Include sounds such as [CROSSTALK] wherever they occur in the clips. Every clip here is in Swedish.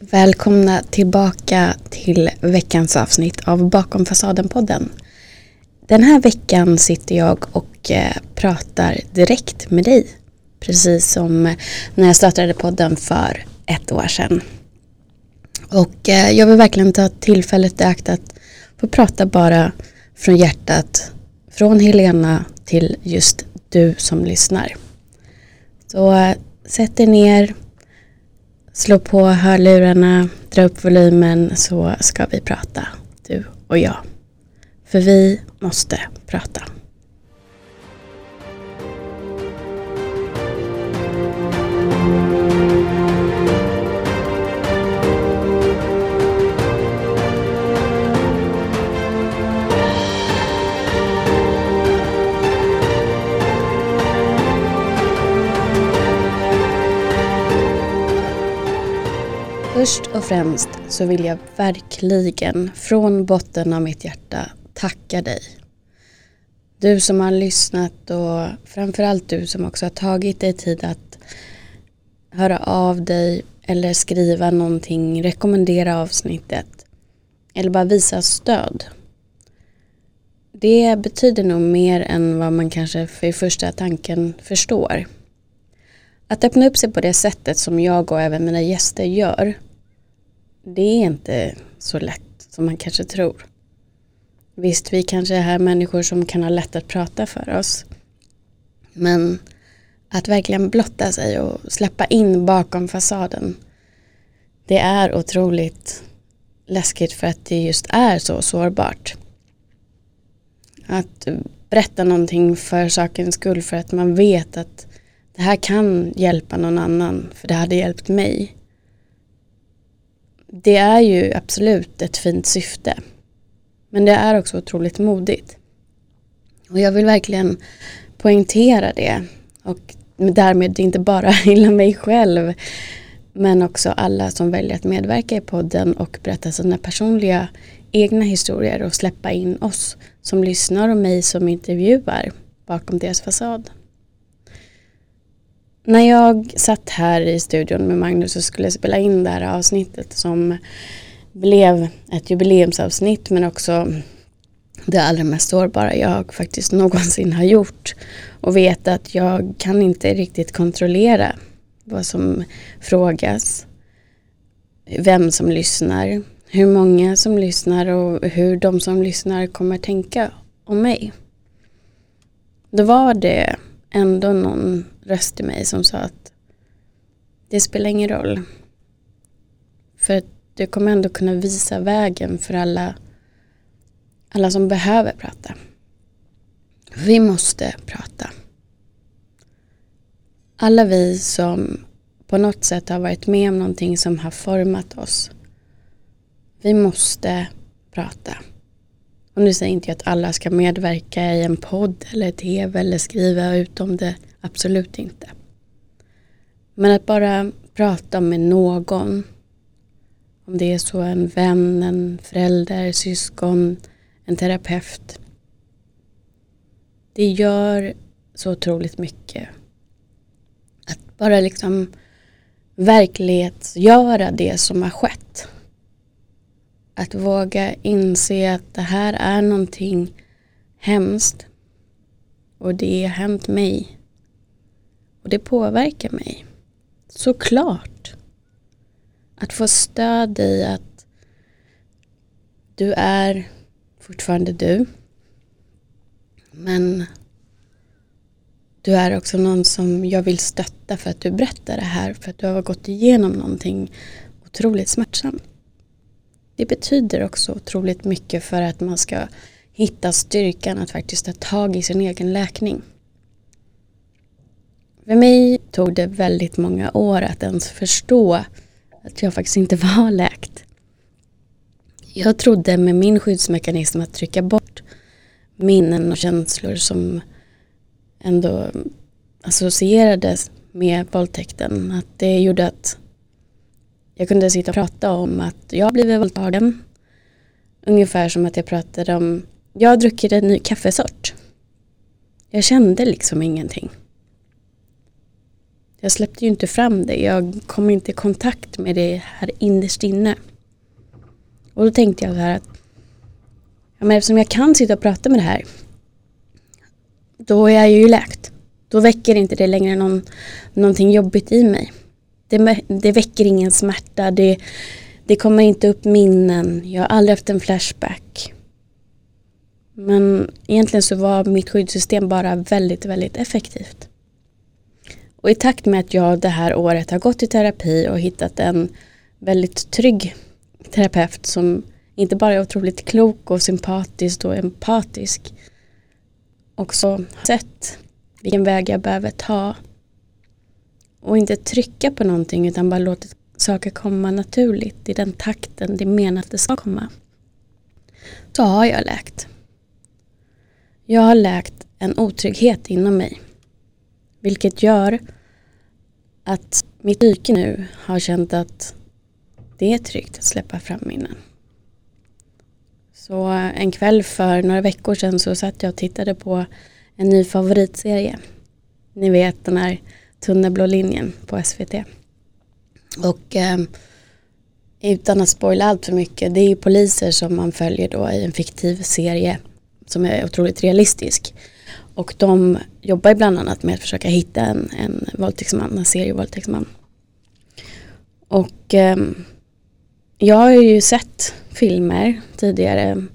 Välkomna tillbaka till veckans avsnitt av Bakom fasaden-podden. Den här veckan sitter jag och eh, pratar direkt med dig. Precis som när jag startade podden för ett år sedan. Och eh, jag vill verkligen ta tillfället i akt att få prata bara från hjärtat. Från Helena till just du som lyssnar. Så eh, sätt dig ner, slå på hörlurarna, dra upp volymen så ska vi prata, du och jag. För vi måste prata. Först och främst så vill jag verkligen från botten av mitt hjärta tacka dig. Du som har lyssnat och framförallt du som också har tagit dig tid att höra av dig eller skriva någonting, rekommendera avsnittet eller bara visa stöd. Det betyder nog mer än vad man kanske för första tanken förstår. Att öppna upp sig på det sättet som jag och även mina gäster gör det är inte så lätt som man kanske tror. Visst, vi kanske är här människor som kan ha lätt att prata för oss. Men att verkligen blotta sig och släppa in bakom fasaden. Det är otroligt läskigt för att det just är så sårbart. Att berätta någonting för sakens skull för att man vet att det här kan hjälpa någon annan för det hade hjälpt mig det är ju absolut ett fint syfte. Men det är också otroligt modigt. Och jag vill verkligen poängtera det. Och därmed inte bara [LAUGHS] hylla mig själv. Men också alla som väljer att medverka i podden och berätta sina personliga egna historier och släppa in oss som lyssnar och mig som intervjuar bakom deras fasad. När jag satt här i studion med Magnus och skulle spela in det här avsnittet som blev ett jubileumsavsnitt men också det allra mest sårbara jag faktiskt någonsin har gjort och vet att jag kan inte riktigt kontrollera vad som frågas, vem som lyssnar, hur många som lyssnar och hur de som lyssnar kommer tänka om mig. Då var det ändå någon röst i mig som sa att det spelar ingen roll. För att du kommer ändå kunna visa vägen för alla, alla som behöver prata. Vi måste prata. Alla vi som på något sätt har varit med om någonting som har format oss. Vi måste prata. Och nu säger inte jag att alla ska medverka i en podd eller tv eller skriva ut om det. Absolut inte. Men att bara prata med någon. Om det är så en vän, en förälder, syskon, en terapeut. Det gör så otroligt mycket. Att bara liksom verklighetsgöra det som har skett. Att våga inse att det här är någonting hemskt. Och det har hänt mig. Och det påverkar mig. Såklart. Att få stöd i att du är fortfarande du. Men du är också någon som jag vill stötta för att du berättar det här. För att du har gått igenom någonting otroligt smärtsamt det betyder också otroligt mycket för att man ska hitta styrkan att faktiskt ta tag i sin egen läkning. För mig tog det väldigt många år att ens förstå att jag faktiskt inte [LAUGHS] var läkt. Jag trodde med min skyddsmekanism att trycka bort minnen och känslor som ändå associerades med våldtäkten. Att det gjorde att jag kunde sitta och prata om att jag har blivit våldtagen. Ungefär som att jag pratade om, jag har druckit en ny kaffesort. Jag kände liksom ingenting. Jag släppte ju inte fram det. Jag kom inte i kontakt med det här innerst inne. Och då tänkte jag så här att ja, men eftersom jag kan sitta och prata med det här då är jag ju läkt. Då väcker inte det längre någon, någonting jobbigt i mig. Det, det väcker ingen smärta, det, det kommer inte upp minnen, jag har aldrig haft en flashback. Men egentligen så var mitt skyddssystem bara väldigt, väldigt effektivt. Och i takt med att jag det här året har gått i terapi och hittat en väldigt trygg terapeut som inte bara är otroligt klok och sympatisk och empatisk också sett vilken väg jag behöver ta och inte trycka på någonting utan bara låta saker komma naturligt i den takten det är menat att det ska komma. Så har jag läkt. Jag har läkt en otrygghet inom mig. Vilket gör att mitt psyke nu har känt att det är tryggt att släppa fram minnen. Så eh, en kväll för några veckor sedan så satt jag och tittade på en ny favoritserie. Ni vet den här tunna blå linjen på SVT. Och eh, utan att spoila allt för mycket, det är ju poliser som man följer då i en fiktiv serie som är otroligt realistisk. Och de jobbar bland annat med att försöka hitta en, en våldtäktsman, en serievåldtäktsman. Och eh, jag har ju sett filmer tidigare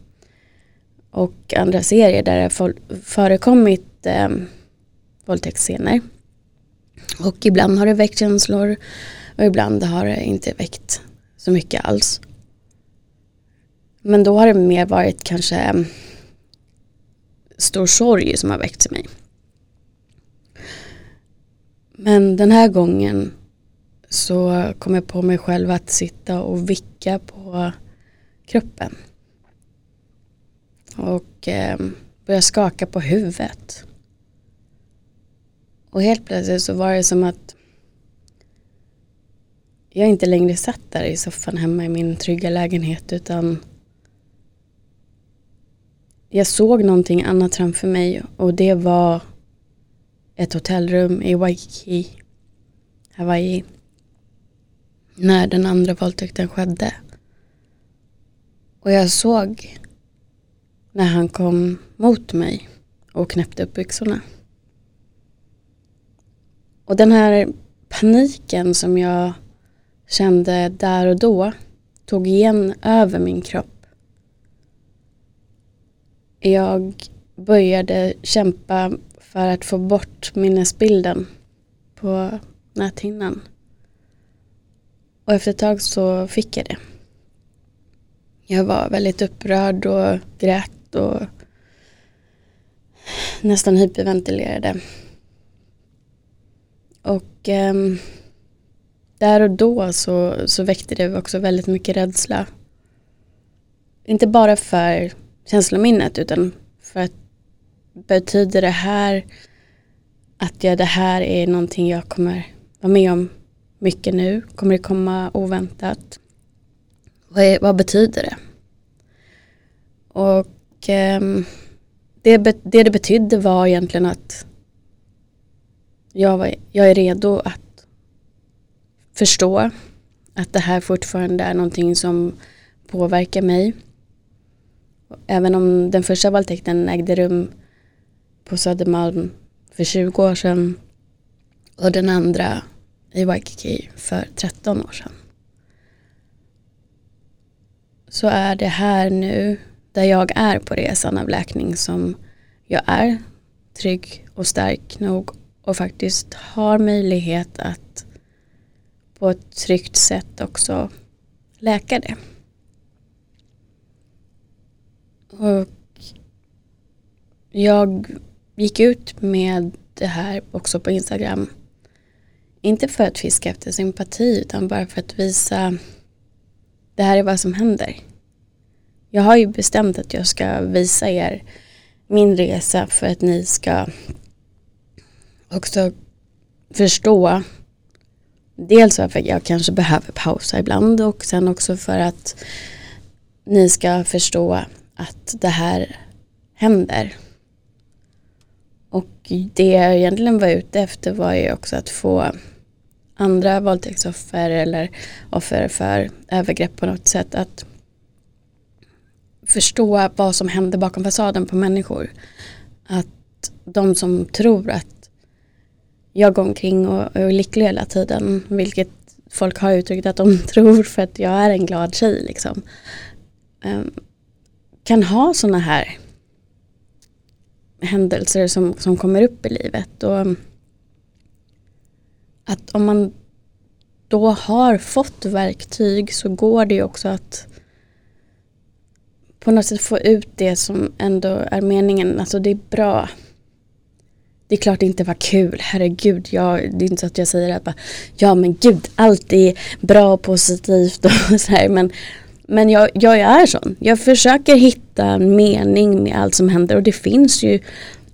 och andra serier där det har förekommit eh, våldtäktsscener. Och ibland har det väckt känslor och ibland har det inte väckt så mycket alls. Men då har det mer varit kanske ehm, stor sorg som har väckts i mig. Men den här gången så kom jag på mig själv att sitta och vicka på kroppen. Och eh, börja skaka på huvudet. Och helt plötsligt så var det som att jag inte längre satt där i soffan hemma i min trygga lägenhet utan jag såg någonting annat framför mig och det var ett hotellrum i Waikiki, Hawaii. När den andra våldtäkten skedde. Och jag såg när han kom mot mig och knäppte upp byxorna. Och den här paniken som jag kände där och då tog igen över min kropp. Jag började kämpa för att få bort minnesbilden på näthinnan. Och efter ett tag så fick jag det. Jag var väldigt upprörd och grät och nästan hyperventilerade. Och eh, där och då så, så väckte det också väldigt mycket rädsla. Inte bara för känslominnet utan för att betyder det här att jag, det här är någonting jag kommer vara med om mycket nu? Kommer det komma oväntat? Vad, är, vad betyder det? Och eh, det, det det betydde var egentligen att jag, var, jag är redo att förstå att det här fortfarande är någonting som påverkar mig. Även om den första våldtäkten ägde rum på Södermalm för 20 år sedan och den andra i Waikiki för 13 år sedan. Så är det här nu där jag är på resan av läkning som jag är trygg och stark nog och faktiskt har möjlighet att på ett tryggt sätt också läka det. Och jag gick ut med det här också på Instagram. Inte för att fiska efter sympati utan bara för att visa det här är vad som händer. Jag har ju bestämt att jag ska visa er min resa för att ni ska också förstå dels varför jag kanske behöver pausa ibland och sen också för att ni ska förstå att det här händer. Och det jag egentligen var ute efter var ju också att få andra våldtäktsoffer eller offer för övergrepp på något sätt att förstå vad som händer bakom fasaden på människor. Att de som tror att jag går omkring och är lycklig hela tiden, vilket folk har uttryckt att de [LAUGHS] tror för att jag är en glad tjej liksom. Ehm, kan ha sådana här händelser som, som kommer upp i livet. Och att om man då har fått verktyg så går det ju också att på något sätt få ut det som ändå är meningen. Alltså det är bra. Det är klart det inte var kul, herregud. Jag, det är inte så att jag säger att bara, ja men gud, allt är bra och positivt [LAUGHS] och så här. Men, men jag, jag är sån. Jag försöker hitta en mening med allt som händer och det finns ju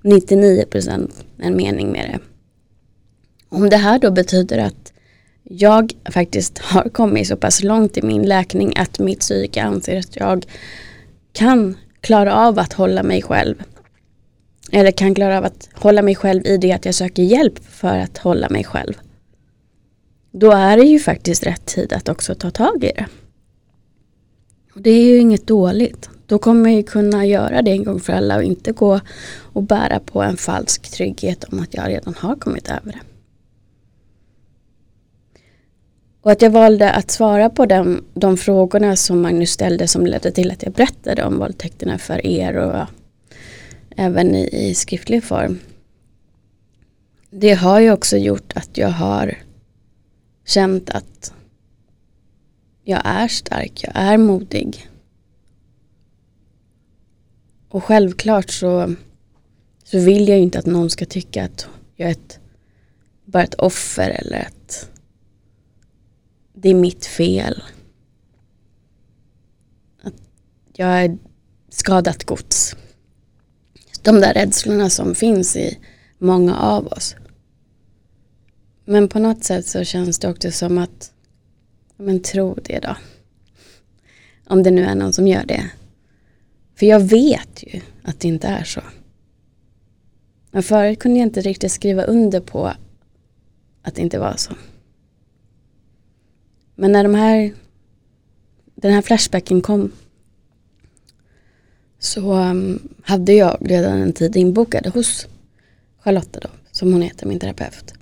99% en mening med det. Om det här då betyder att jag faktiskt har kommit så pass långt i min läkning att mitt psyke anser att jag kan klara av att hålla mig själv. Eller kan klara av att hålla mig själv i det att jag söker hjälp för att hålla mig själv. Då är det ju faktiskt rätt tid att också ta tag i det. Och det är ju inget dåligt. Då kommer jag kunna göra det en gång för alla och inte gå och bära på en falsk trygghet om att jag redan har kommit över det. Och att jag valde att svara på de, de frågorna som Magnus ställde som ledde till att jag berättade om våldtäkterna för er och ja, även i, i skriftlig form. Det har ju också gjort att jag har känt att jag är stark, jag är modig. Och självklart så, så vill jag ju inte att någon ska tycka att jag är ett, bara ett offer eller att det är mitt fel. Att jag är skadat gods. De där rädslorna som finns i många av oss. Men på något sätt så känns det också som att, men tro det då. Om det nu är någon som gör det. För jag vet ju att det inte är så. Men förut kunde jag inte riktigt skriva under på att det inte var så. Men när de här, den här flashbacken kom så um, hade jag redan en tid inbokad hos Charlotta då, som hon heter, min terapeut.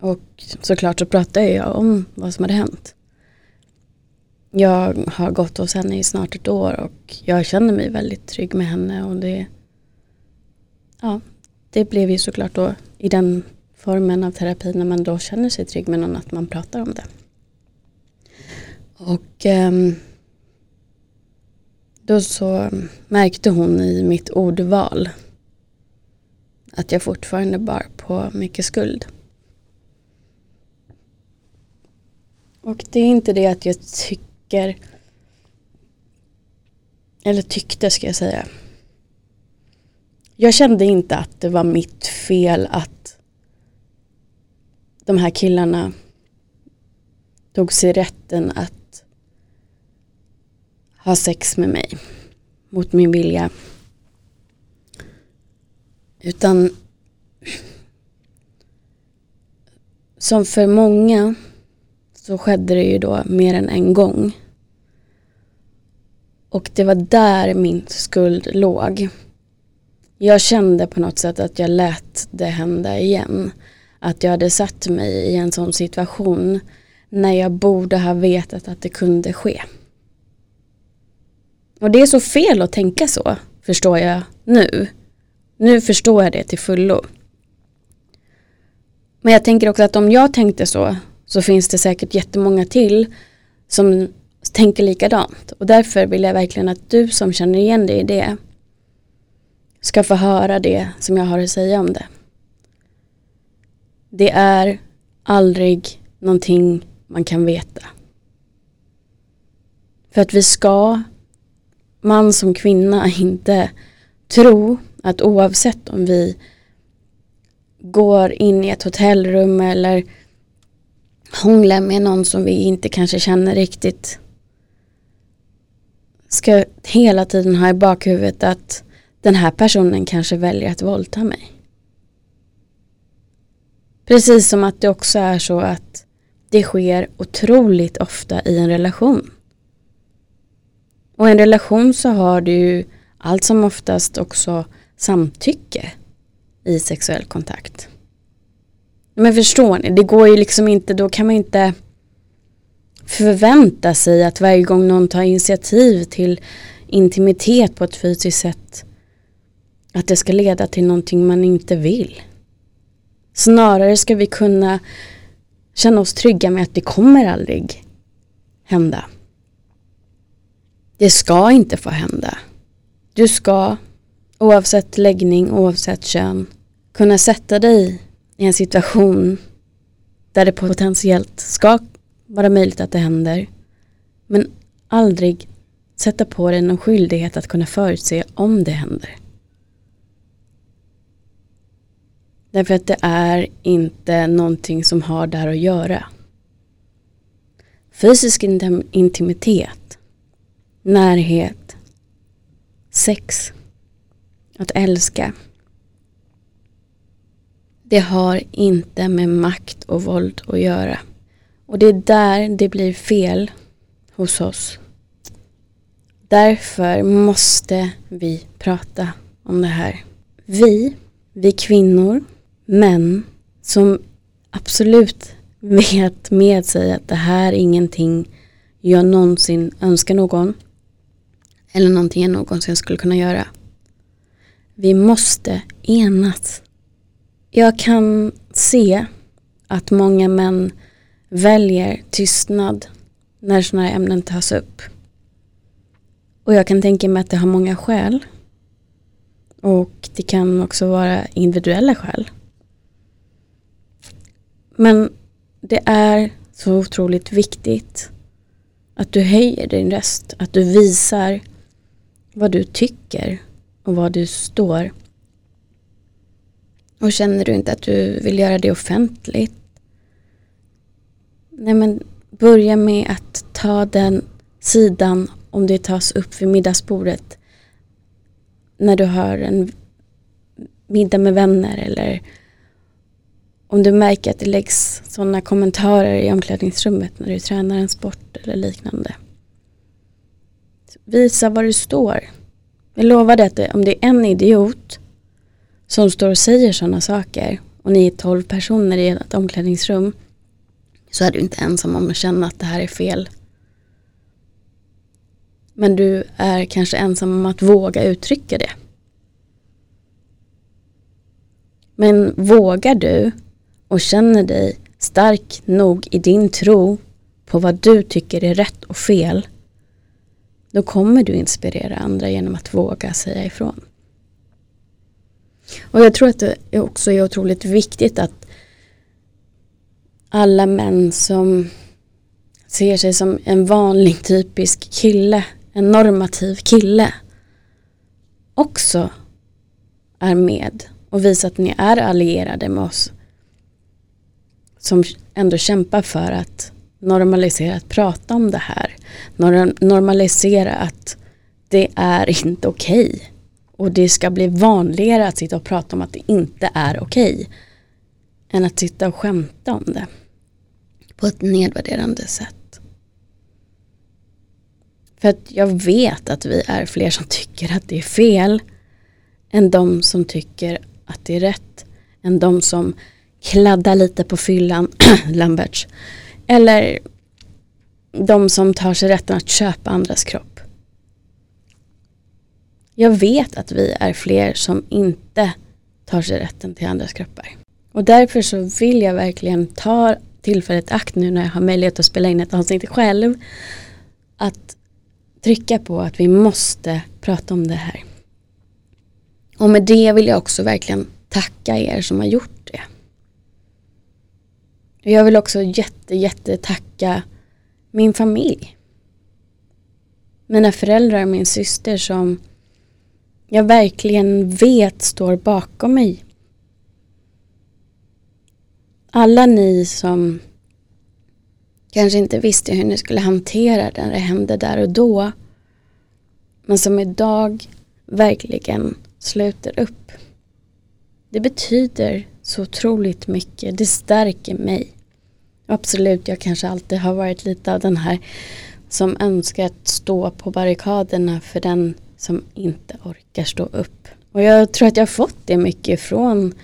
Och såklart så pratade jag om vad som hade hänt. Jag har gått hos henne i snart ett år och jag känner mig väldigt trygg med henne och det ja, det blev ju såklart då i den formen av terapi när man då känner sig trygg med någon att man pratar om det. Och um, då så märkte hon i mitt ordval att jag fortfarande bar på mycket skuld. Och det är inte det att jag tycker eller tyckte ska jag säga. Jag kände inte att det var mitt fel att de här killarna tog sig rätten att ha sex med mig mot min vilja. Utan som för många så skedde det ju då mer än en gång. Och det var där min skuld låg. Jag kände på något sätt att jag lät det hända igen. Att jag hade satt mig i en sån situation när jag borde ha vetat att det kunde ske. Och det är så fel att tänka så, förstår jag nu. Nu förstår jag det till fullo. Men jag tänker också att om jag tänkte så, så finns det säkert jättemånga till som tänker likadant. Och därför vill jag verkligen att du som känner igen dig i det ska få höra det som jag har att säga om det. Det är aldrig någonting man kan veta. För att vi ska man som kvinna [LAUGHS] inte tro att oavsett om vi går in i ett hotellrum eller hånglar med någon som vi inte kanske känner riktigt ska hela tiden ha i bakhuvudet att den här personen kanske väljer att våldta mig. Precis som att det också är så att det sker otroligt ofta i en relation. Och i en relation så har du ju allt som oftast också samtycke i sexuell kontakt. Men förstår ni, det går ju liksom inte, då kan man inte förvänta sig att varje gång någon tar initiativ till intimitet på ett fysiskt sätt att det ska leda till någonting man inte vill. Snarare ska vi kunna känna oss trygga med att det kommer aldrig hända. Det ska inte få hända. Du ska, oavsett läggning, oavsett kön, kunna sätta dig i en situation där det potentiellt ska vara möjligt att det händer. Men aldrig sätta på dig någon skyldighet att kunna förutse om det händer. Därför att det är inte någonting som har där att göra. Fysisk intimitet, närhet, sex, att älska. Det har inte med makt och våld att göra. Och det är där det blir fel hos oss. Därför måste vi prata om det här. Vi, vi kvinnor, män som absolut vet med sig att det här är ingenting jag någonsin önskar någon eller någonting jag någonsin skulle kunna göra. Vi måste enas. Jag kan se att många män väljer tystnad när sådana här ämnen tas upp. Och jag kan tänka mig att det har många skäl. Och det kan också vara individuella skäl. Men det är så otroligt viktigt att du höjer din röst, att du visar vad du tycker och vad du står. Och känner du inte att du vill göra det offentligt, nej men börja med att ta den sidan om det tas upp vid middagsbordet när du har en middag med vänner eller om du märker att det läggs sådana kommentarer i omklädningsrummet när du tränar en sport eller liknande. Visa var du står. Jag lovar dig att om det är en idiot som står och säger sådana saker och ni är tolv personer i ett omklädningsrum så är du inte ensam om att känna att det här är fel. Men du är kanske ensam om att våga uttrycka det. Men vågar du och känner dig stark nog i din tro på vad du tycker är rätt och fel då kommer du inspirera andra genom att våga säga ifrån. Och jag tror att det också är otroligt viktigt att alla män som ser sig som en vanlig typisk kille, en normativ kille också är med och visar att ni är allierade med oss som ändå kämpar för att normalisera att prata om det här. Normalisera att det är inte okej. Okay. Och det ska bli vanligare att sitta och prata om att det inte är okej. Okay, än att sitta och skämta om det. På ett nedvärderande sätt. För att jag vet att vi är fler som tycker att det är fel. Än de som tycker att det är rätt. Än de som kladdar lite på fyllan, [CLEARS THROAT] Lamberts. Eller de som tar sig rätten att köpa andras kropp. Jag vet att vi är fler som inte tar sig rätten till andras kroppar. Och därför så vill jag verkligen ta tillfället akt nu när jag har möjlighet att spela in ett avsnitt själv. Att trycka på att vi måste prata om det här. Och med det vill jag också verkligen tacka er som har gjort det. Jag vill också jätte, jätte tacka min familj. Mina föräldrar och min syster som jag verkligen vet står bakom mig. Alla ni som kanske inte visste hur ni skulle hantera det när det hände där och då. Men som idag verkligen sluter upp. Det betyder så otroligt mycket. Det stärker mig. Absolut, jag kanske alltid har varit lite av den här som önskar att stå på barrikaderna för den som inte orkar stå upp. Och jag tror att jag har fått det mycket från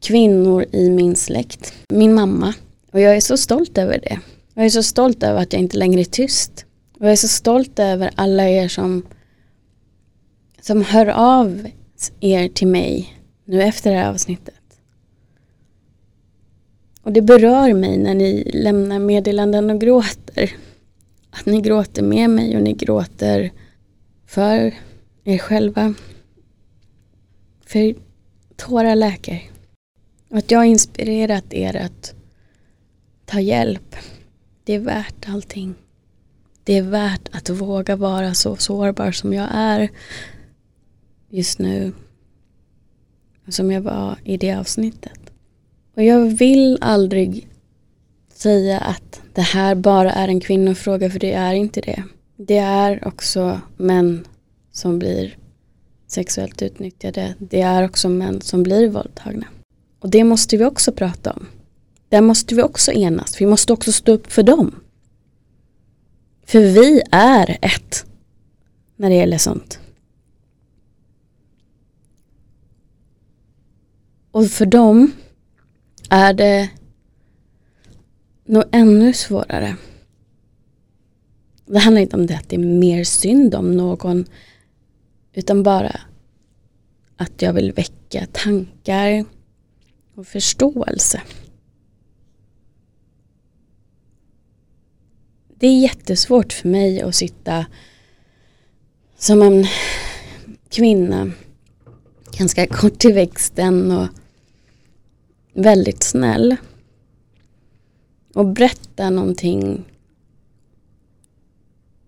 kvinnor i min släkt. Min mamma. Och jag är så stolt över det. Jag är så stolt över att jag inte längre är tyst. Och jag är så stolt över alla er som, som hör av er till mig nu efter det här avsnittet. Och det berör mig när ni lämnar meddelanden och gråter. Att ni gråter med mig och ni gråter för er själva. För tårar läker. Att jag har inspirerat er att ta hjälp. Det är värt allting. Det är värt att våga vara så sårbar som jag är just nu. Som jag var i det avsnittet. Och jag vill aldrig säga att det här bara är en kvinnofråga för det är inte det. Det är också män som blir sexuellt utnyttjade. Det är också män som blir våldtagna. Och det måste vi också prata om. Där måste vi också enas. Vi måste också stå upp för dem. För vi är ett när det gäller sånt. Och för dem är det nog ännu svårare. Det handlar inte om det att det är mer synd om någon utan bara att jag vill väcka tankar och förståelse. Det är jättesvårt för mig att sitta som en kvinna ganska kort i växten och väldigt snäll och berätta någonting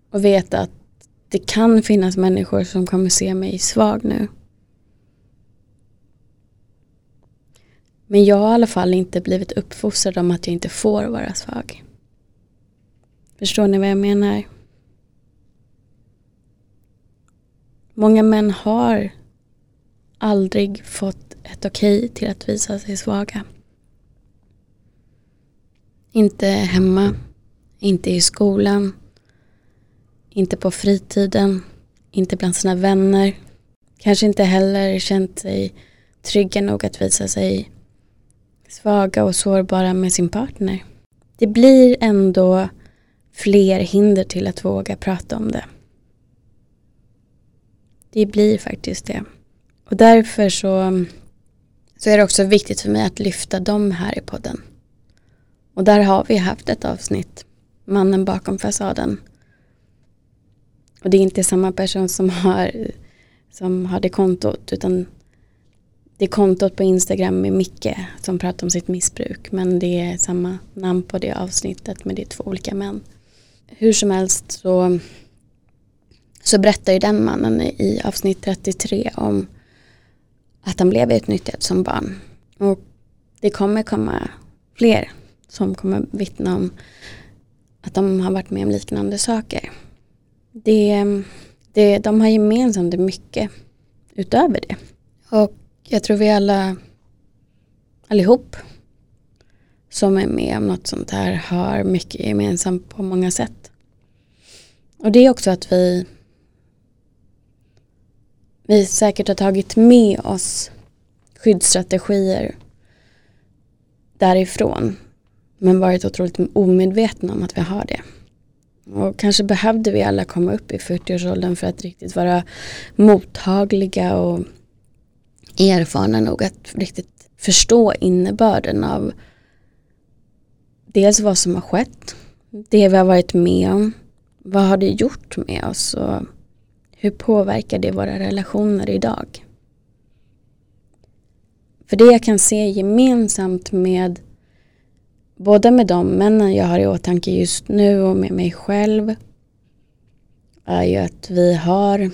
och veta att det kan finnas människor som kommer se mig svag nu. Men jag har i alla fall inte blivit uppfostrad om att jag inte får vara svag. Förstår ni vad jag menar? Många män har aldrig fått ett okej till att visa sig svaga. Inte hemma, inte i skolan, inte på fritiden, inte bland sina vänner. Kanske inte heller känt sig trygga nog att visa sig svaga och sårbara med sin partner. Det blir ändå fler hinder till att våga prata om det. Det blir faktiskt det. Och därför så, så är det också viktigt för mig att lyfta dem här i podden. Och där har vi haft ett avsnitt, Mannen bakom fasaden. Och det är inte samma person som har, som har det kontot utan det är kontot på Instagram med Micke som pratar om sitt missbruk men det är samma namn på det avsnittet men det är två olika män. Hur som helst så, så berättar ju den mannen i avsnitt 33 om att han blev utnyttjad som barn. Och det kommer komma fler som kommer vittna om att de har varit med om liknande saker. Det, det, de har gemensamt mycket utöver det. Och jag tror vi alla allihop som är med om något sånt här har mycket gemensamt på många sätt. Och det är också att vi vi säkert har tagit med oss skyddsstrategier därifrån men varit otroligt omedvetna om att vi har det. Och kanske behövde vi alla komma upp i 40-årsåldern för att riktigt vara mottagliga och erfarna nog att riktigt förstå innebörden av dels vad som har skett, det vi har varit med om, vad har det gjort med oss och hur påverkar det våra relationer idag? För det jag kan se gemensamt med både med de männen jag har i åtanke just nu och med mig själv är ju att vi har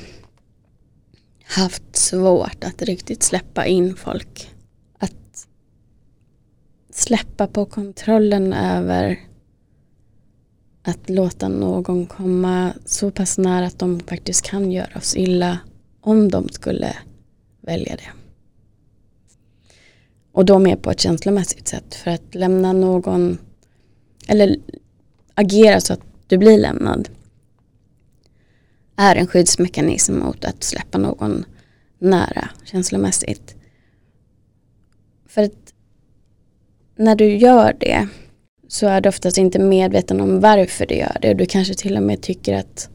haft svårt att riktigt släppa in folk. Att släppa på kontrollen över att låta någon komma så pass nära att de faktiskt kan göra oss illa om de skulle välja det. Och då mer på ett känslomässigt sätt för att lämna någon eller agera så att du blir lämnad är en skyddsmekanism mot att släppa någon nära känslomässigt. För att när du gör det så är du oftast inte medveten om varför du gör det. Du kanske till och med tycker att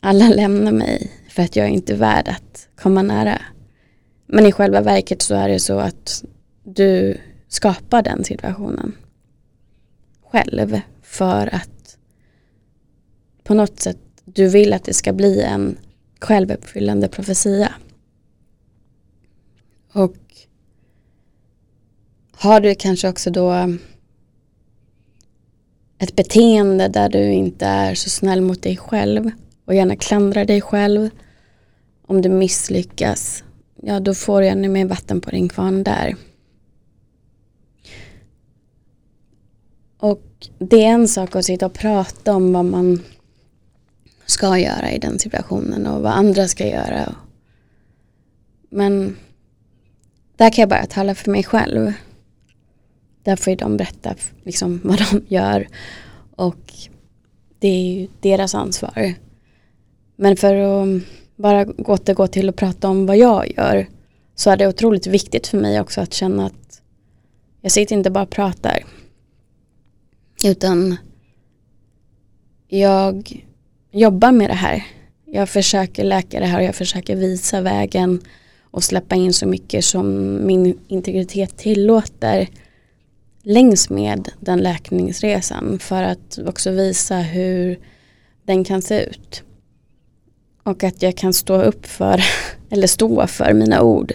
alla lämnar mig för att jag är inte värd att komma nära. Men i själva verket så är det så att du skapar den situationen själv för att på något sätt du vill att det ska bli en självuppfyllande profetia. Och har du kanske också då ett beteende där du inte är så snäll mot dig själv och gärna klandrar dig själv. Om du misslyckas, ja då får du ännu mer vatten på din kvarn där. Och det är en sak att sitta och prata om vad man ska göra i den situationen och vad andra ska göra. Men där kan jag bara tala för mig själv. Där får ju de berätta liksom [LAUGHS] vad de gör och det är ju deras ansvar. Men för att bara återgå till att prata om vad jag gör så är det otroligt viktigt för mig också att känna att jag sitter inte bara och pratar utan jag jobbar med det här. Jag försöker läka det här och jag försöker visa vägen och släppa in så mycket som min integritet tillåter längs med den läkningsresan för att också visa hur den kan se ut. Och att jag kan stå upp för, [LAUGHS] eller stå för mina ord.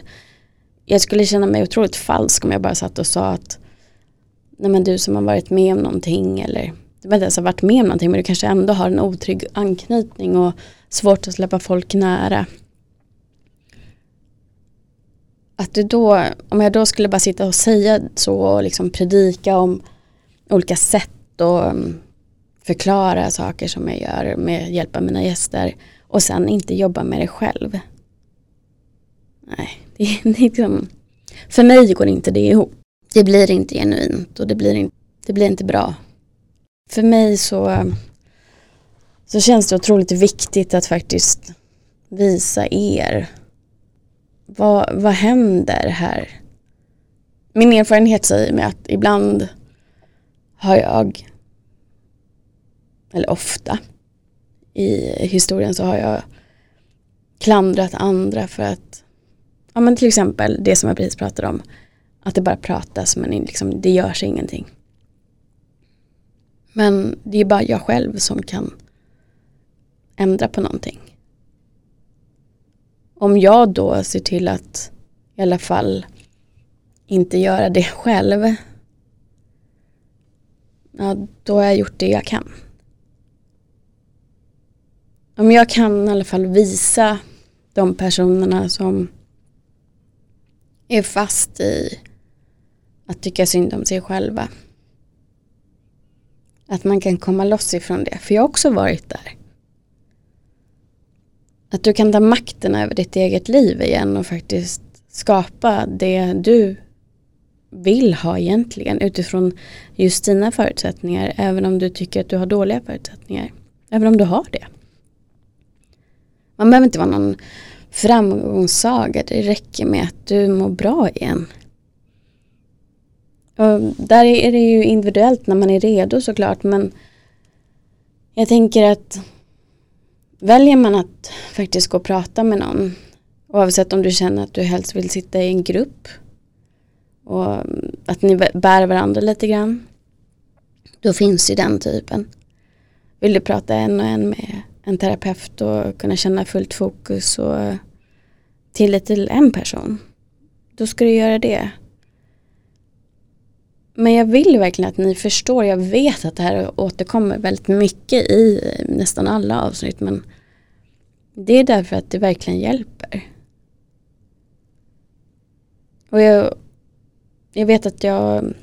Jag skulle känna mig otroligt falsk om jag bara satt och sa att nej men du som har varit med om någonting eller du vet inte ens har varit med om någonting men du kanske ändå har en otrygg anknytning och svårt att släppa folk nära. Att du då, om jag då skulle bara sitta och säga så och liksom predika om olika sätt och mm, förklara saker som jag gör med hjälp av mina gäster och sen inte jobba med det själv. Nej, [LAUGHS] det är liksom, för mig går inte det ihop. Det blir inte genuint och det blir inte, det blir inte bra. För mig så, så känns det otroligt viktigt att faktiskt visa er vad, vad händer här? Min erfarenhet säger mig att ibland har jag, eller ofta i historien så har jag klandrat andra för att, ja men till exempel det som jag precis pratade om, att det bara pratas men liksom, det görs ingenting. Men det är bara jag själv som kan ändra på någonting. Om jag då ser till att i alla fall inte göra det [LAUGHS] själv. Ja, då har jag gjort det jag kan. Om jag kan i alla fall visa de personerna som är fast i att tycka synd om sig själva. Att man kan komma loss ifrån det. För jag har också varit där. Att du kan ta makten över ditt eget liv igen och faktiskt skapa det du vill ha egentligen utifrån just dina förutsättningar även om du tycker att du har dåliga förutsättningar. Även om du har det. Man behöver inte vara någon framgångssaga, det räcker med att du mår bra igen. Där är det ju individuellt när man är redo såklart men jag tänker att väljer man att faktiskt gå och prata med någon oavsett om du känner att du helst vill sitta i en grupp och att ni bär varandra lite grann då finns ju den typen. Vill du prata en och en med en terapeut och kunna känna fullt fokus och tillit till en person då ska du göra det. Men jag vill verkligen att ni förstår, jag vet att det här återkommer väldigt mycket i nästan alla avsnitt men det är därför att det verkligen hjälper. Och jag, jag vet att jag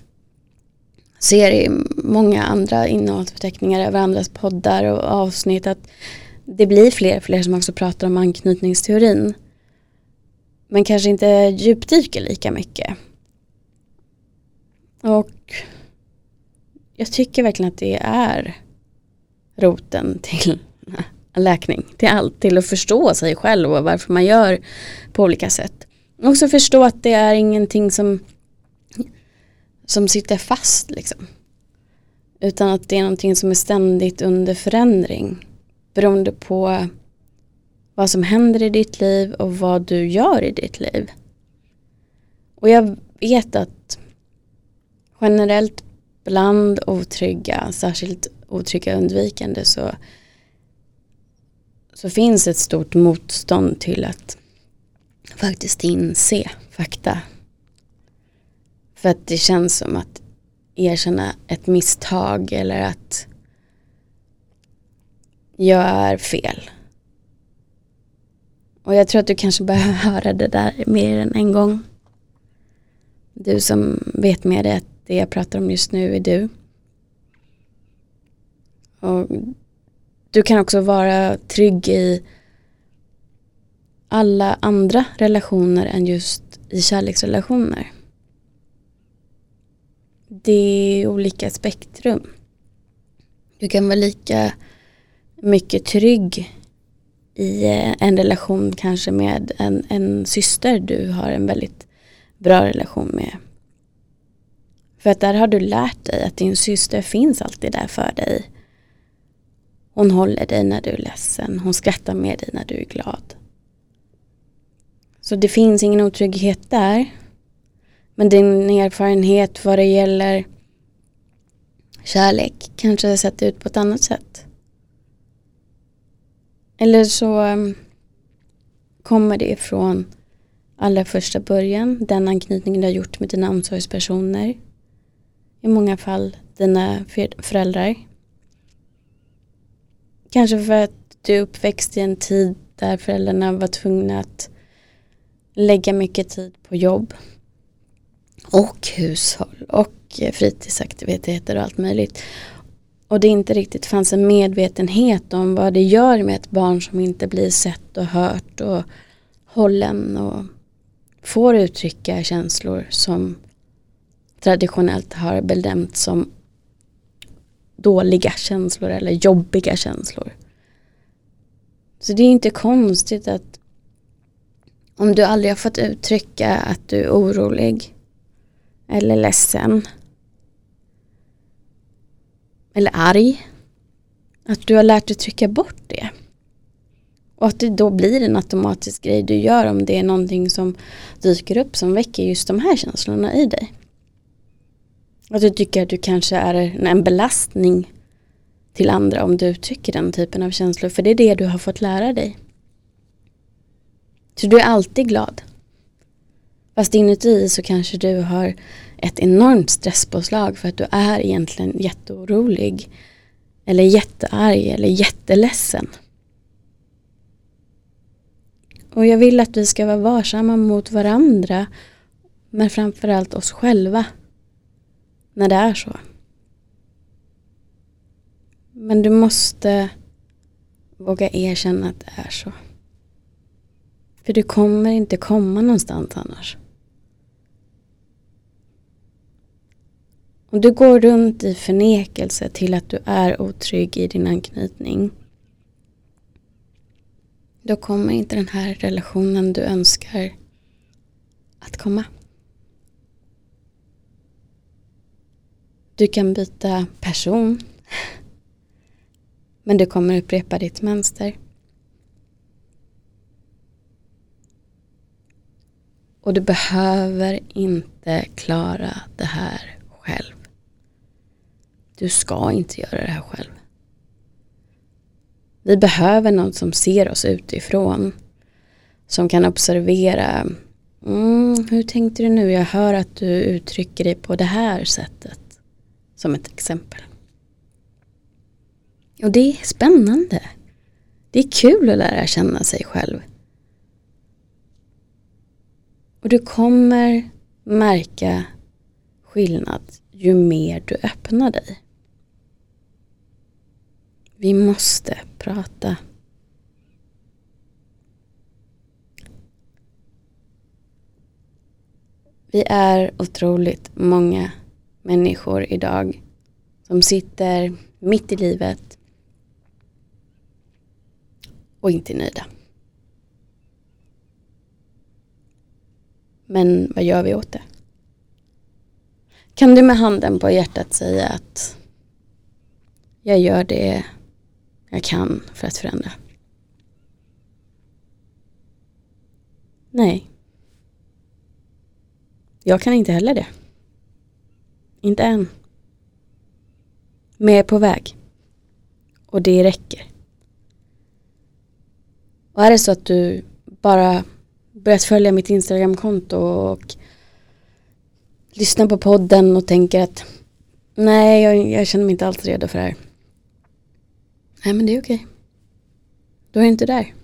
ser i många andra innehållsförteckningar över andras poddar och avsnitt att det blir fler och fler som också pratar om anknytningsteorin. Men kanske inte djupdyker lika mycket. Och jag tycker verkligen att det är roten till [LAUGHS] läkning, till allt, till att förstå sig själv och varför man gör på olika sätt. Också förstå att det är ingenting som, som sitter fast liksom. Utan att det är någonting som är ständigt under förändring. Beroende på vad som händer i ditt liv och vad du gör i ditt liv. Och jag vet att generellt bland otrygga, särskilt otrygga undvikande så, så finns ett stort motstånd till att faktiskt inse fakta. För att det känns som att erkänna ett misstag eller att jag är fel. Och jag tror att du kanske behöver höra det där mer än en gång. Du som vet med dig att det jag pratar om just nu är du. Och du kan också vara trygg i alla andra relationer än just i kärleksrelationer. Det är olika spektrum. Du kan vara lika mycket trygg i eh, en relation kanske med en, en syster du har en väldigt bra relation med. För att där har du lärt dig att din syster finns alltid där för dig. Hon håller dig när du är ledsen, hon skrattar med dig när du är glad. Så det finns ingen otrygghet där. Men din erfarenhet vad det gäller kärlek kanske har sett ut på ett annat sätt. Eller så um, kommer det ifrån allra första början, den anknytning du har gjort med dina omsorgspersoner. I många fall dina föräldrar. Kanske för att du är uppväxt i en tid där föräldrarna var tvungna att lägga mycket tid på jobb och hushåll och fritidsaktiviteter och allt möjligt. Och det inte riktigt fanns en medvetenhet om vad det gör med ett barn som inte blir sett och hört och hållen och får uttrycka känslor som traditionellt har benämnts som dåliga känslor eller jobbiga känslor. Så det är inte konstigt att om du aldrig har fått uttrycka att du är orolig eller ledsen eller arg. Att du har lärt dig trycka bort det. Och att det då blir en automatisk grej du gör om det är någonting som dyker upp som väcker just de här känslorna i dig. Att du tycker att du kanske är en belastning till andra om du uttrycker den typen av känslor. För det är det du har fått lära dig. Så du är alltid glad. Fast inuti så kanske du har ett enormt stresspåslag för att du är egentligen jätteorolig. Eller jättearg eller jätteledsen. Och jag vill att vi ska vara varsamma mot varandra. Men framförallt oss själva. När det är så. Men du måste våga erkänna att det är så. För du kommer inte komma någonstans annars. Om du går runt i förnekelse till att du är otrygg i din anknytning. Då kommer inte den här relationen du önskar att komma. Du kan byta person. Men du kommer upprepa ditt mönster. Och du behöver inte klara det här själv. Du ska inte göra det här själv. Vi behöver någon som ser oss utifrån. Som kan observera. Mm, hur tänkte du nu? Jag hör att du uttrycker dig på det här sättet. Som ett exempel. Och det är spännande. Det är kul att lära känna sig själv. Och du kommer märka skillnad ju mer du öppnar dig. Vi måste prata. Vi är otroligt många människor idag som sitter mitt i livet och inte är nöjda. Men vad gör vi åt det? Kan du med handen på hjärtat säga att jag gör det jag kan för att förändra? Nej. Jag kan inte heller det. Inte än. Men jag är på väg. Och det räcker. Och är det så att du bara börjat följa mitt Instagramkonto och lyssnar på podden och tänker att nej, jag, jag känner mig inte alls redo för det här. Nej, men det är okej. Då är jag inte där.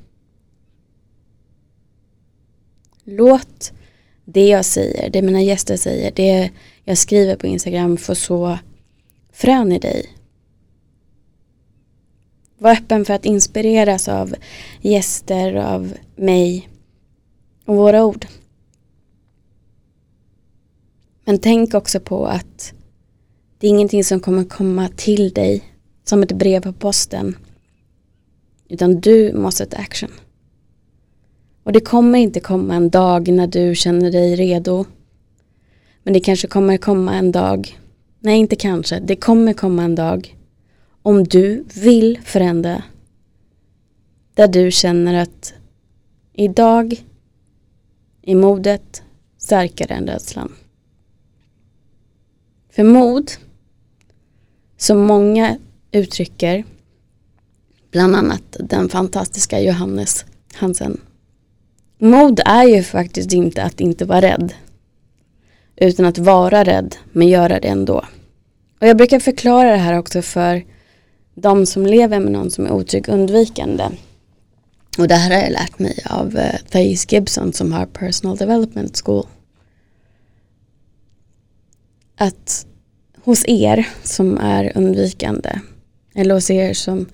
Låt det jag säger, det mina gäster säger, det jag skriver på Instagram får så frön i dig. Var öppen för att inspireras av gäster, av mig och våra ord. Men tänk också på att det är ingenting som kommer komma till dig som ett brev på posten. Utan du måste ta action. Och det kommer inte komma en dag när du känner dig redo. Men det kanske kommer komma en dag. Nej, inte kanske. Det kommer komma en dag. Om du vill förändra. Där du känner att idag är modet starkare än rädslan. För mod, som många uttrycker, bland annat den fantastiska Johannes Hansen. Mod är ju faktiskt inte att inte vara rädd, utan att vara rädd men göra det ändå. Och jag brukar förklara det här också för de som lever med någon som är otrygg undvikande. Och det här har jag lärt mig av uh, Thais Gibson som har Personal Development School. Att hos er som är undvikande eller hos er som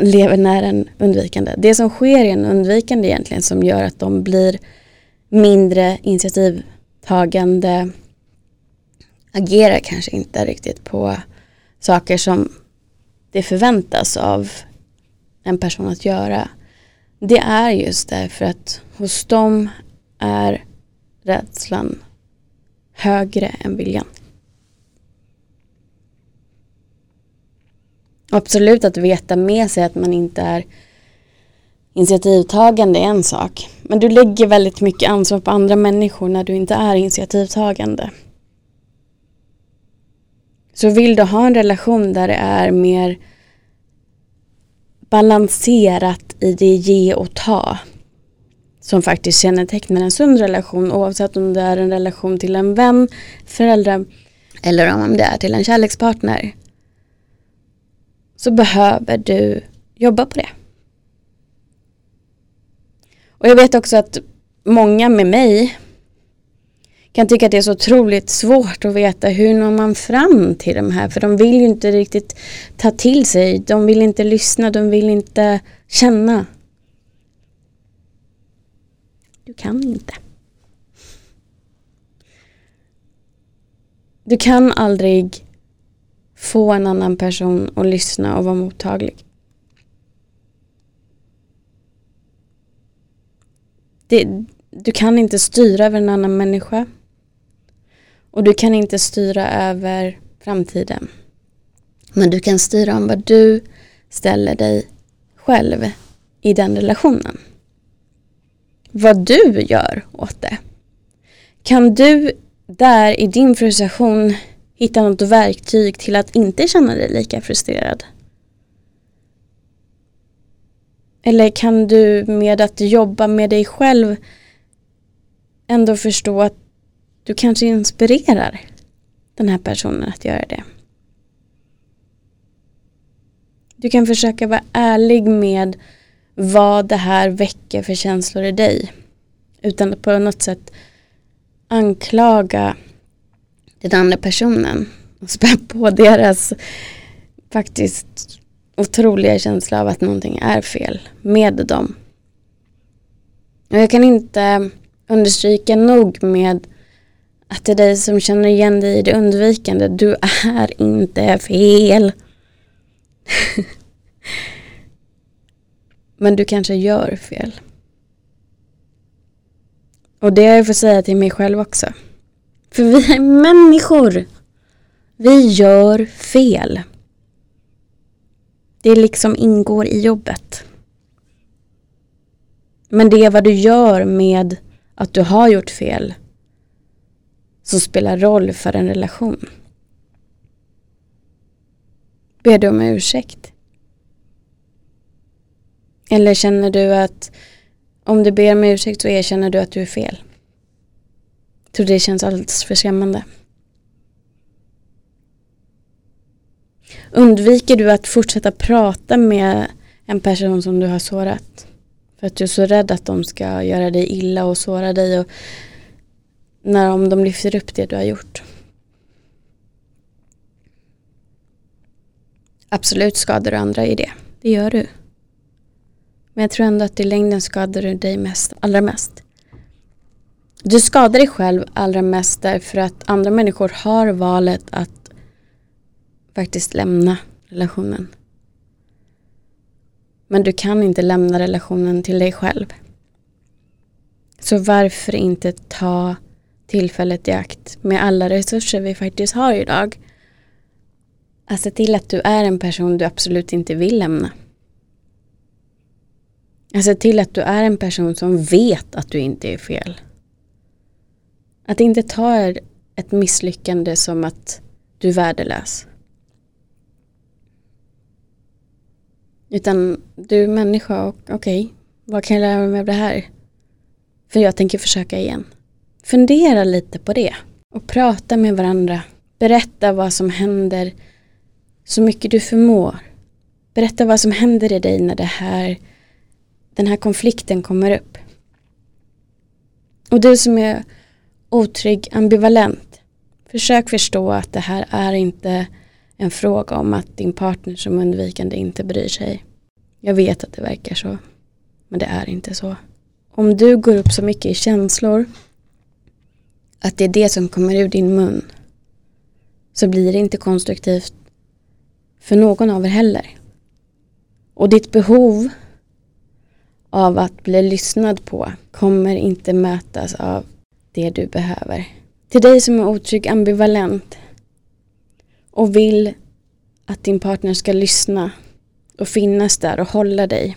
lever nära en undvikande. Det som sker i en undvikande egentligen som gör att de blir mindre initiativtagande agerar kanske inte riktigt på saker som det förväntas av en person att göra. Det är just därför att hos dem är rädslan högre än viljan. Absolut att veta med sig att man inte är initiativtagande är en sak. Men du lägger väldigt mycket ansvar på andra människor när du inte är initiativtagande. Så vill du ha en relation där det är mer balanserat i det ge och ta som faktiskt kännetecknar en sund relation oavsett om det är en relation till en vän, förälder eller om det är till en kärlekspartner så behöver du jobba på det. Och jag vet också att många med mig kan tycka att det är så otroligt svårt att veta hur når man fram till de här för de vill ju inte riktigt ta till sig, de vill inte lyssna, de vill inte känna. Du kan inte. Du kan aldrig få en annan person att lyssna och vara mottaglig. Det, du kan inte styra över en annan människa. Och du kan inte styra över framtiden. Men du kan styra om vad du ställer dig själv i den relationen. Vad du gör åt det. Kan du där i din frustration hitta något verktyg till att inte känna dig lika frustrerad? Eller kan du med att jobba med dig själv ändå förstå att du kanske inspirerar den här personen att göra det? Du kan försöka vara ärlig med vad det här väcker för känslor i dig. Utan att på något sätt anklaga den andra personen och spä på deras faktiskt otroliga känsla av att någonting är fel med dem. Och jag kan inte understryka nog med Att det är dig som känner igen dig i det undvikande. Du är inte fel. [LAUGHS] Men du kanske gör fel. Och det har jag fått säga till mig själv också. För vi är människor. Vi gör fel. Det liksom ingår i jobbet. Men det är vad du gör med att du har gjort fel som spelar roll för en relation. Ber du om ursäkt? Eller känner du att om du ber om ursäkt så erkänner du att du är fel? Tror det känns alldeles för skrämmande. Undviker du att fortsätta prata med en person som du har sårat? För att du är så rädd att de ska göra dig illa och såra dig och när om de lyfter upp det du har gjort. Absolut skadar du andra i det. Det gör du. Men jag tror ändå att i längden skadar du dig mest, allra mest. Du skadar dig själv allra mest därför att andra människor har valet att faktiskt lämna relationen. Men du kan inte lämna relationen till dig själv. Så varför inte ta tillfället i akt med alla resurser vi faktiskt har idag. Att se till att du är en person du absolut inte vill lämna. Att se till att du är en person som vet att du inte är fel. Att inte ta ett misslyckande som att du är värdelös. Utan du är människa och okej, okay, vad kan jag lära mig av det här? För jag tänker försöka igen. Fundera lite på det och prata med varandra. Berätta vad som händer så mycket du förmår. Berätta vad som händer i dig när det här, den här konflikten kommer upp. Och du som är otrygg, ambivalent. Försök förstå att det här är inte en fråga om att din partner som undvikande inte bryr sig. Jag vet att det verkar så. Men det är inte så. Om du går upp så mycket i känslor att det är det som kommer ur din mun så blir det inte konstruktivt för någon av er heller. Och ditt behov av att bli lyssnad på kommer inte mötas av det du behöver. Till dig som är otrygg ambivalent och vill att din partner ska lyssna och finnas där och hålla dig.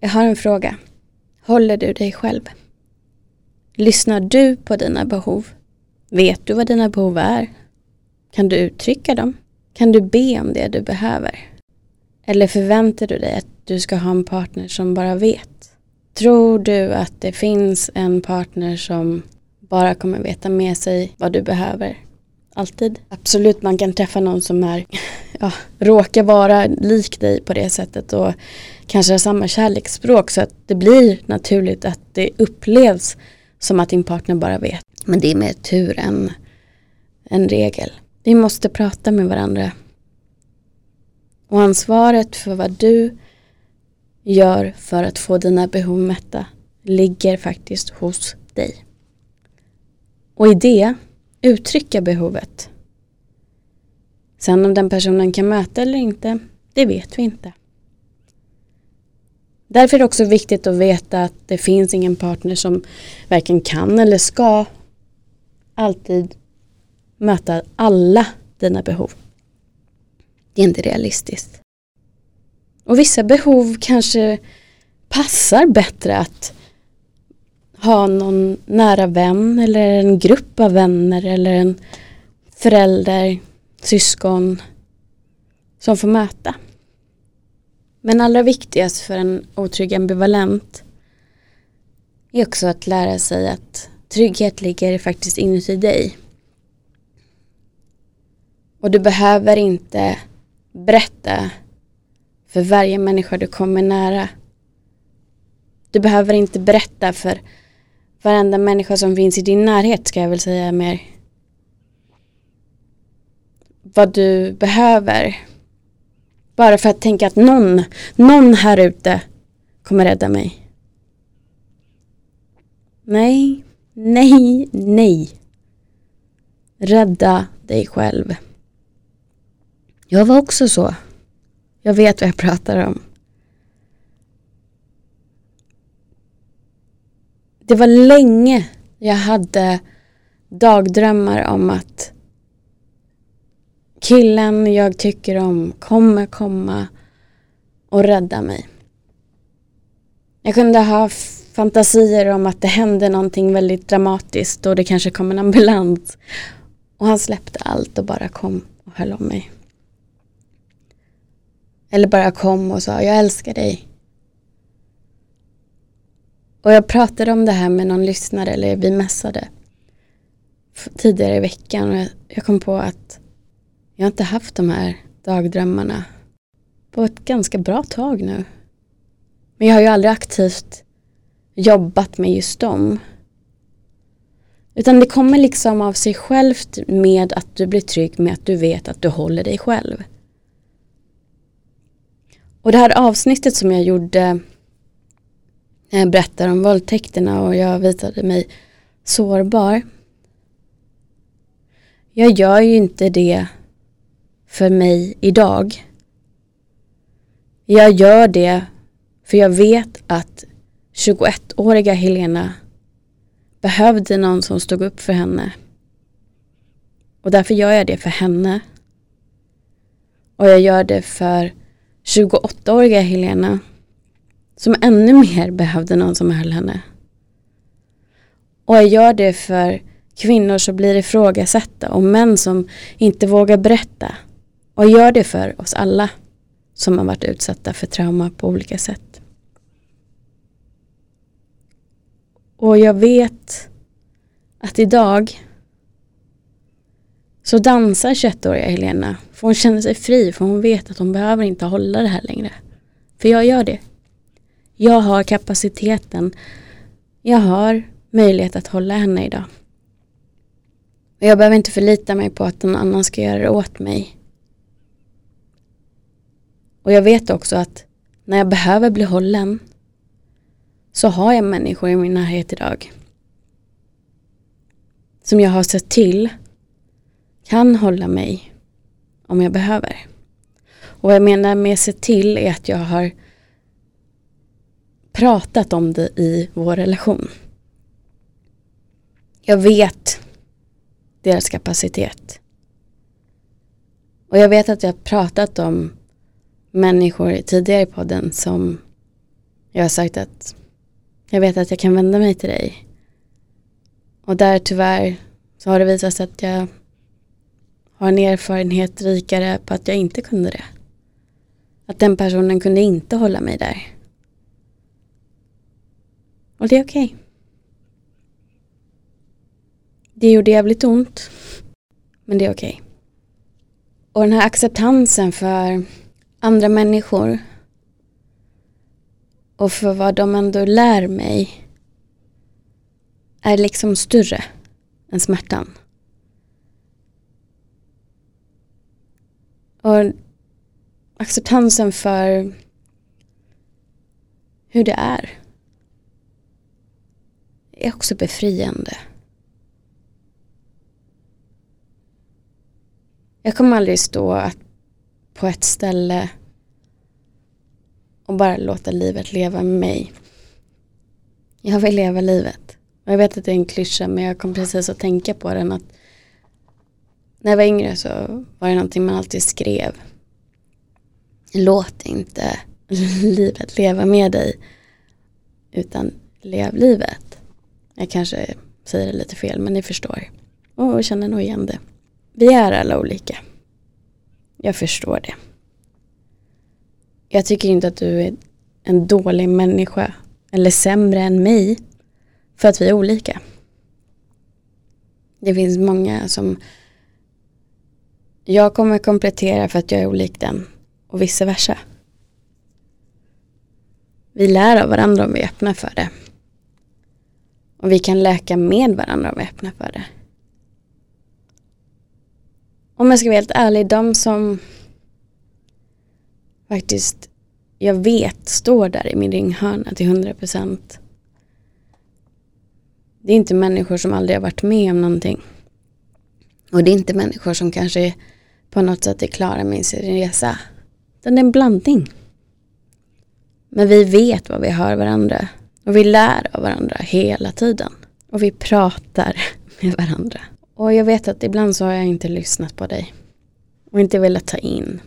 Jag har en fråga. Håller du dig själv? Lyssnar du på dina behov? Vet du vad dina behov är? Kan du uttrycka dem? Kan du be om det du behöver? Eller förväntar du dig att du ska ha en partner som bara vet? Tror du att det finns en partner som bara kommer veta med sig vad du behöver? Alltid. Absolut, man kan träffa någon som är, [LAUGHS] ja, råkar vara lik dig på det sättet och kanske har samma kärleksspråk så att det blir naturligt att det upplevs som att din partner bara vet. Men det är mer tur än en regel. Vi måste prata med varandra. Och ansvaret för vad du gör för att få dina behov mätta ligger faktiskt hos dig. Och i det uttrycka behovet. Sen om den personen kan möta eller inte, det vet vi inte. Därför är det också viktigt att veta att det finns ingen partner som varken kan eller ska alltid möta alla dina behov. Det är inte realistiskt. Och vissa behov kanske passar bättre att ha någon nära vän eller en grupp av vänner eller en förälder, syskon som får möta. Men allra viktigast för en otrygg ambivalent är också att lära sig att trygghet ligger faktiskt inuti dig. Och du behöver inte berätta för varje människa du kommer nära. Du behöver inte berätta för varenda människa som finns i din närhet ska jag väl säga mer. Vad du behöver bara för att tänka att någon, någon här ute kommer rädda mig. Nej, nej, nej. Rädda dig själv. Jag var också så. Jag vet vad jag pratar om. Det var länge jag hade dagdrömmar om att killen jag tycker om kommer komma och rädda mig. Jag kunde ha fantasier om att det hände någonting väldigt dramatiskt och det kanske kom en ambulans. Och han släppte allt och bara kom och höll om mig. Eller bara kom och sa jag älskar dig. Och jag pratade om det här med någon lyssnare, eller vi mässade tidigare i veckan och jag kom på att jag inte haft de här dagdrömmarna på ett ganska bra tag nu. Men jag har ju aldrig aktivt jobbat med just dem. Utan det kommer liksom av sig självt med att du blir trygg med att du vet att du håller dig själv. Och det här avsnittet som jag gjorde när jag berättar om våldtäkterna och jag visade mig sårbar. Jag gör ju inte det för mig idag. Jag gör det för jag vet att 21-åriga Helena behövde någon som stod upp för henne. Och därför gör jag det för henne. Och jag gör det för 28-åriga Helena som ännu mer behövde någon som höll henne. Och jag gör det för kvinnor som blir ifrågasatta och män som inte vågar berätta. Och jag gör det för oss alla som har varit utsatta för trauma på olika sätt. Och jag vet att idag så dansar 21-åriga Helena för hon känner sig fri för hon vet att hon behöver inte hålla det här längre. För jag gör det. Jag har kapaciteten. Jag har möjlighet att hålla henne idag. Och jag behöver inte förlita mig på att någon annan ska göra det åt mig. Och jag vet också att när jag behöver bli hållen så har jag människor i min närhet idag. Som jag har sett till kan hålla mig om jag behöver. Och vad jag menar med se till är att jag har pratat om det i vår relation. Jag vet deras kapacitet. Och jag vet att jag har pratat om människor tidigare i podden som jag har sagt att jag vet att jag kan vända mig till dig. Och där tyvärr så har det visat sig att jag har en erfarenhet rikare på att jag inte kunde det. Att den personen kunde inte hålla mig där. Och det är okej. Okay. Det gjorde jävligt ont. Men det är okej. Okay. Och den här acceptansen för andra människor och för vad de ändå lär mig är liksom större än smärtan. Och acceptansen för hur det är är också befriande. Jag kommer aldrig stå på ett ställe och bara låta livet leva med mig. Jag vill leva livet. Och jag vet att det är en klyscha men jag kom precis att tänka på den att när jag var yngre så var det någonting man alltid skrev. Låt inte [LAUGHS] livet leva med dig utan lev livet. Jag kanske säger det lite fel men ni förstår. Och känner nog igen det. Vi är alla olika. Jag förstår det. Jag tycker inte att du är en dålig människa eller sämre än mig för att vi är olika. Det finns många som jag kommer komplettera för att jag är olik den och vice versa. Vi lär av varandra om vi är öppna för det. Och vi kan läka med varandra om vi är öppna för det. Om jag ska vara helt ärlig, de som faktiskt jag vet står där i min ringhörna till 100 procent. Det är inte människor som aldrig har varit med om någonting. Och det är inte människor som kanske på något sätt är klara med sin resa. Utan det är en blandning. Men vi vet vad vi har varandra. Och vi lär av varandra hela tiden. Och vi pratar [LAUGHS] med varandra. Och jag vet att ibland så har jag inte lyssnat på dig. Och inte velat ta in.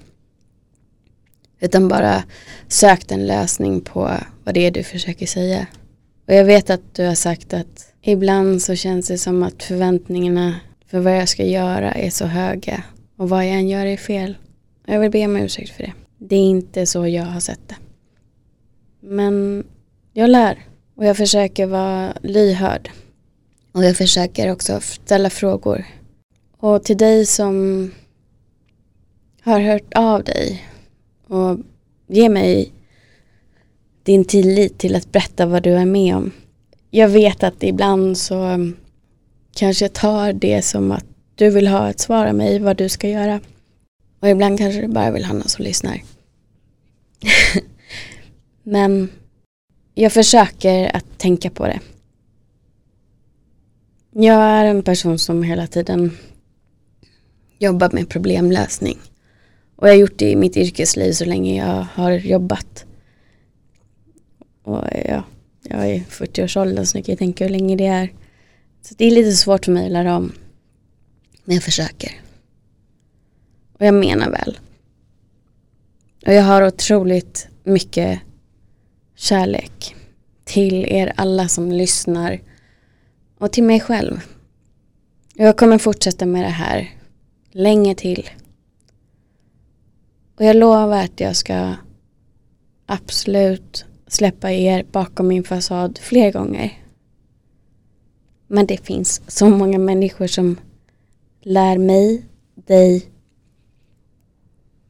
Utan bara sökt en lösning på vad det är du försöker säga. Och jag vet att du har sagt att ibland så känns det som att förväntningarna för vad jag ska göra är så höga. Och vad jag än gör är fel. Jag vill be om ursäkt för det. Det är inte så jag har sett det. Men jag lär. Och jag försöker vara lyhörd. Och jag försöker också ställa frågor. Och till dig som har hört av dig och ge mig din tillit till att berätta vad du är med om. Jag vet att ibland så kanske jag tar det som att du vill ha ett svar av mig vad du ska göra. Och ibland kanske du bara vill ha någon som lyssnar. [LAUGHS] Men jag försöker att tänka på det. Jag är en person som hela tiden jobbar med problemlösning. Och jag har gjort det i mitt yrkesliv så länge jag har jobbat. Och ja, jag är i 40-årsåldern så nu kan jag tänka hur länge det är. Så det är lite svårt för mig att lära om. Men jag försöker. Och jag menar väl. Och jag har otroligt mycket kärlek till er alla som lyssnar och till mig själv. Jag kommer fortsätta med det här länge till. Och jag lovar att jag ska absolut släppa er bakom min fasad fler gånger. Men det finns så många människor som lär mig, dig,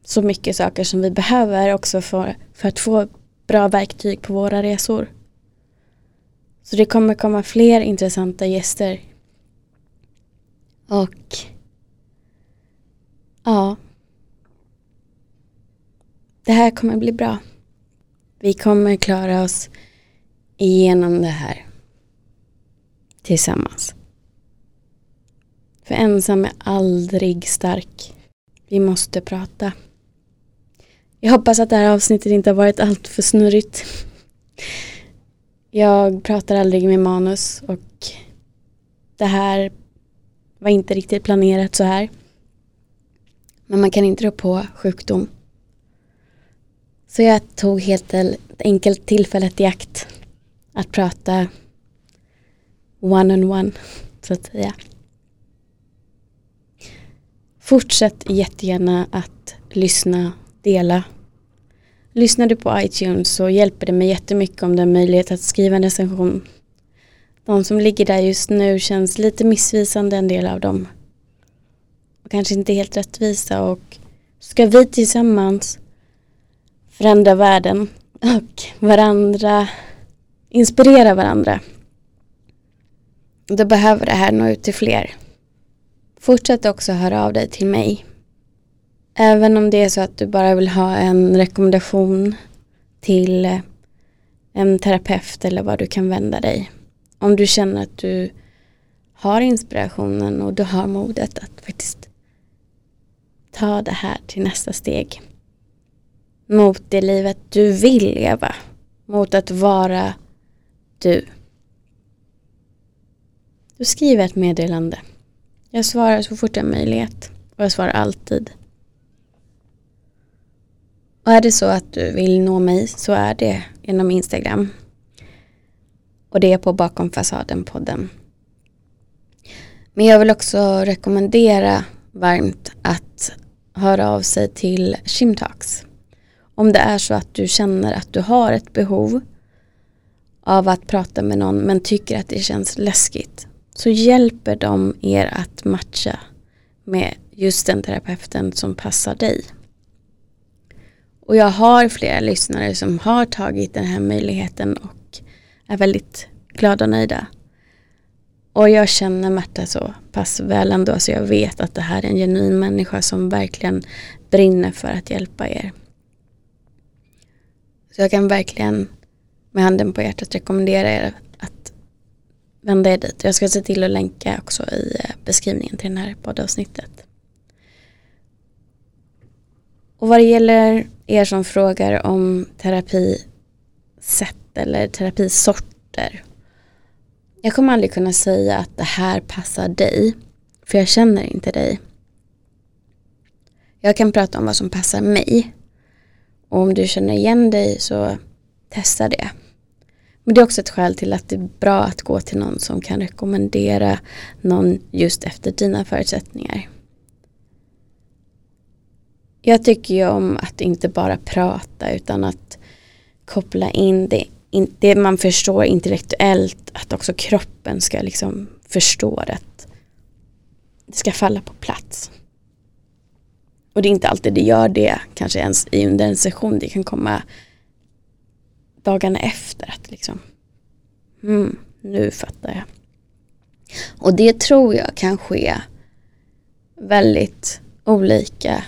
så mycket saker som vi behöver också för, för att få bra verktyg på våra resor. Så det kommer komma fler intressanta gäster. Och ja, det här kommer bli bra. Vi kommer klara oss igenom det här tillsammans. För ensam är aldrig stark. Vi måste prata. Jag hoppas att det här avsnittet inte har varit allt för snurrigt. Jag pratar aldrig med manus och det här var inte riktigt planerat så här. Men man kan inte rå på sjukdom. Så jag tog helt enkelt tillfället i akt att prata one on one så att säga. Fortsätt jättegärna att lyssna, dela. Lyssnar du på iTunes så hjälper det mig jättemycket om du har möjlighet att skriva en recension. De som ligger där just nu känns lite missvisande en del av dem. Och kanske inte helt rättvisa och ska vi tillsammans förändra världen och varandra, inspirera varandra. Då behöver det här nå ut till fler. Fortsätt också höra av dig till mig. Även om det är så att du bara vill ha en rekommendation till eh, en terapeut eller vad du kan vända dig. Om du känner att du har inspirationen och du har modet att faktiskt ta det här till nästa steg. Mot det livet du vill leva. Mot att vara du. Du skriver ett meddelande. Jag svarar så fort jag har möjlighet. Och jag svarar alltid. Och är det så att du vill nå mig så är det genom Instagram. Och det är på Bakom fasaden-podden. Men jag vill också rekommendera varmt att höra av sig till Shimtalks. Om det är så att du känner att du har ett behov av att prata med någon men tycker att det känns läskigt så hjälper de er att matcha med just den terapeuten som passar dig. Och jag har flera lyssnare som har tagit den här möjligheten och är väldigt glada och nöjda. Och jag känner Märta så pass väl ändå så jag vet att det här är en genuin människa som verkligen brinner för att hjälpa er. Så jag kan verkligen med handen på hjärtat rekommendera er vända er dit. Jag ska se till att länka också i eh, beskrivningen till det här poddavsnittet. Och vad det gäller er som frågar om terapisätt eller terapisorter. Jag kommer aldrig kunna säga att det här passar dig. För jag känner inte dig. Jag kan prata om vad som passar mig. Och om du känner igen dig så testa det. Men det är också ett skäl till att det är bra att gå till någon som kan rekommendera någon just efter dina förutsättningar. Jag tycker ju om att inte bara prata utan att koppla in det, det man förstår intellektuellt, att också kroppen ska liksom förstå att Det ska falla på plats. Och det är inte alltid det gör det, kanske ens under en session. Det kan komma dagarna efter. Att liksom, mm, nu fattar jag. Och det tror jag kan ske väldigt olika.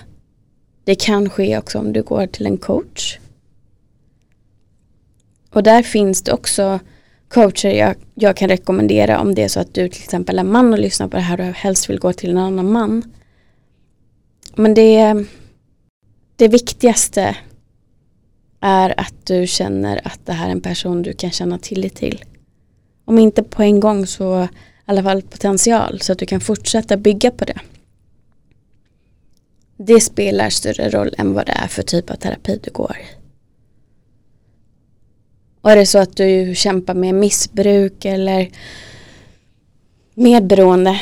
Det kan ske också om du går till en coach. Och där finns det också coacher jag, jag kan rekommendera om det är så att du till exempel är man och lyssnar på det här och helst vill gå till en annan man. Men det, det viktigaste är att du känner att det här är en person du kan känna tillit till. Om inte på en gång så i alla fall potential så att du kan fortsätta bygga på det. Det spelar större roll än vad det är för typ av terapi du går i. Och är det så att du kämpar med missbruk eller medberoende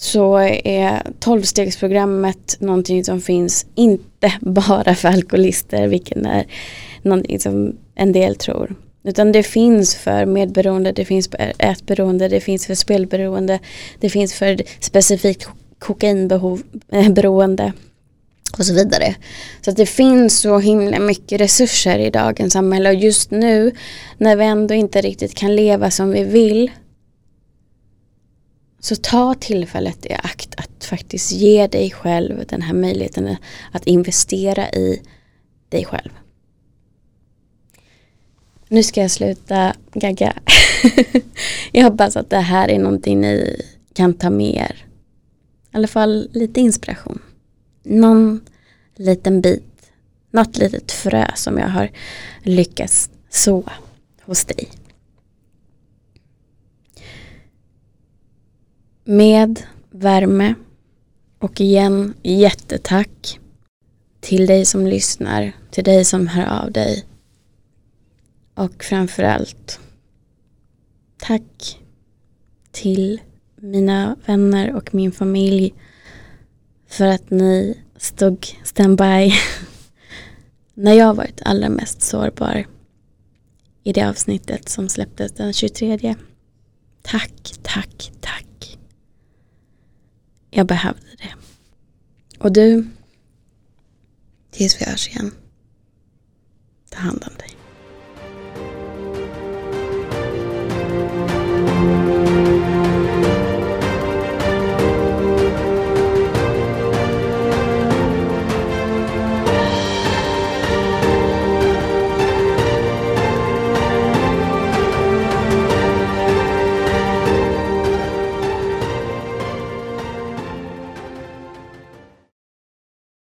så är tolvstegsprogrammet någonting som finns inte [LAUGHS] bara för alkoholister, vilket är någonting som en del tror. Utan det finns för medberoende, det finns för ätberoende, det finns för spelberoende, det finns för specifikt kokainberoende eh, och så vidare. Så att det finns så himla mycket resurser i dagens samhälle och just nu när vi ändå inte riktigt kan leva som vi vill så ta tillfället i akt att faktiskt ge dig själv den här möjligheten att investera i dig själv. Nu ska jag sluta gagga. [LAUGHS] jag hoppas att det här är någonting ni kan ta med er. I alla fall lite inspiration. Någon liten bit. Något litet frö som jag har lyckats så hos dig. Med värme och igen jättetack till dig som lyssnar, till dig som hör av dig. Och framförallt tack till mina vänner och min familj för att ni stod standby [LAUGHS] när jag varit allra mest sårbar i det avsnittet som släpptes den 23. Tack, tack, tack. Jag behövde det. Och du, tills vi hörs igen, ta hand om dig.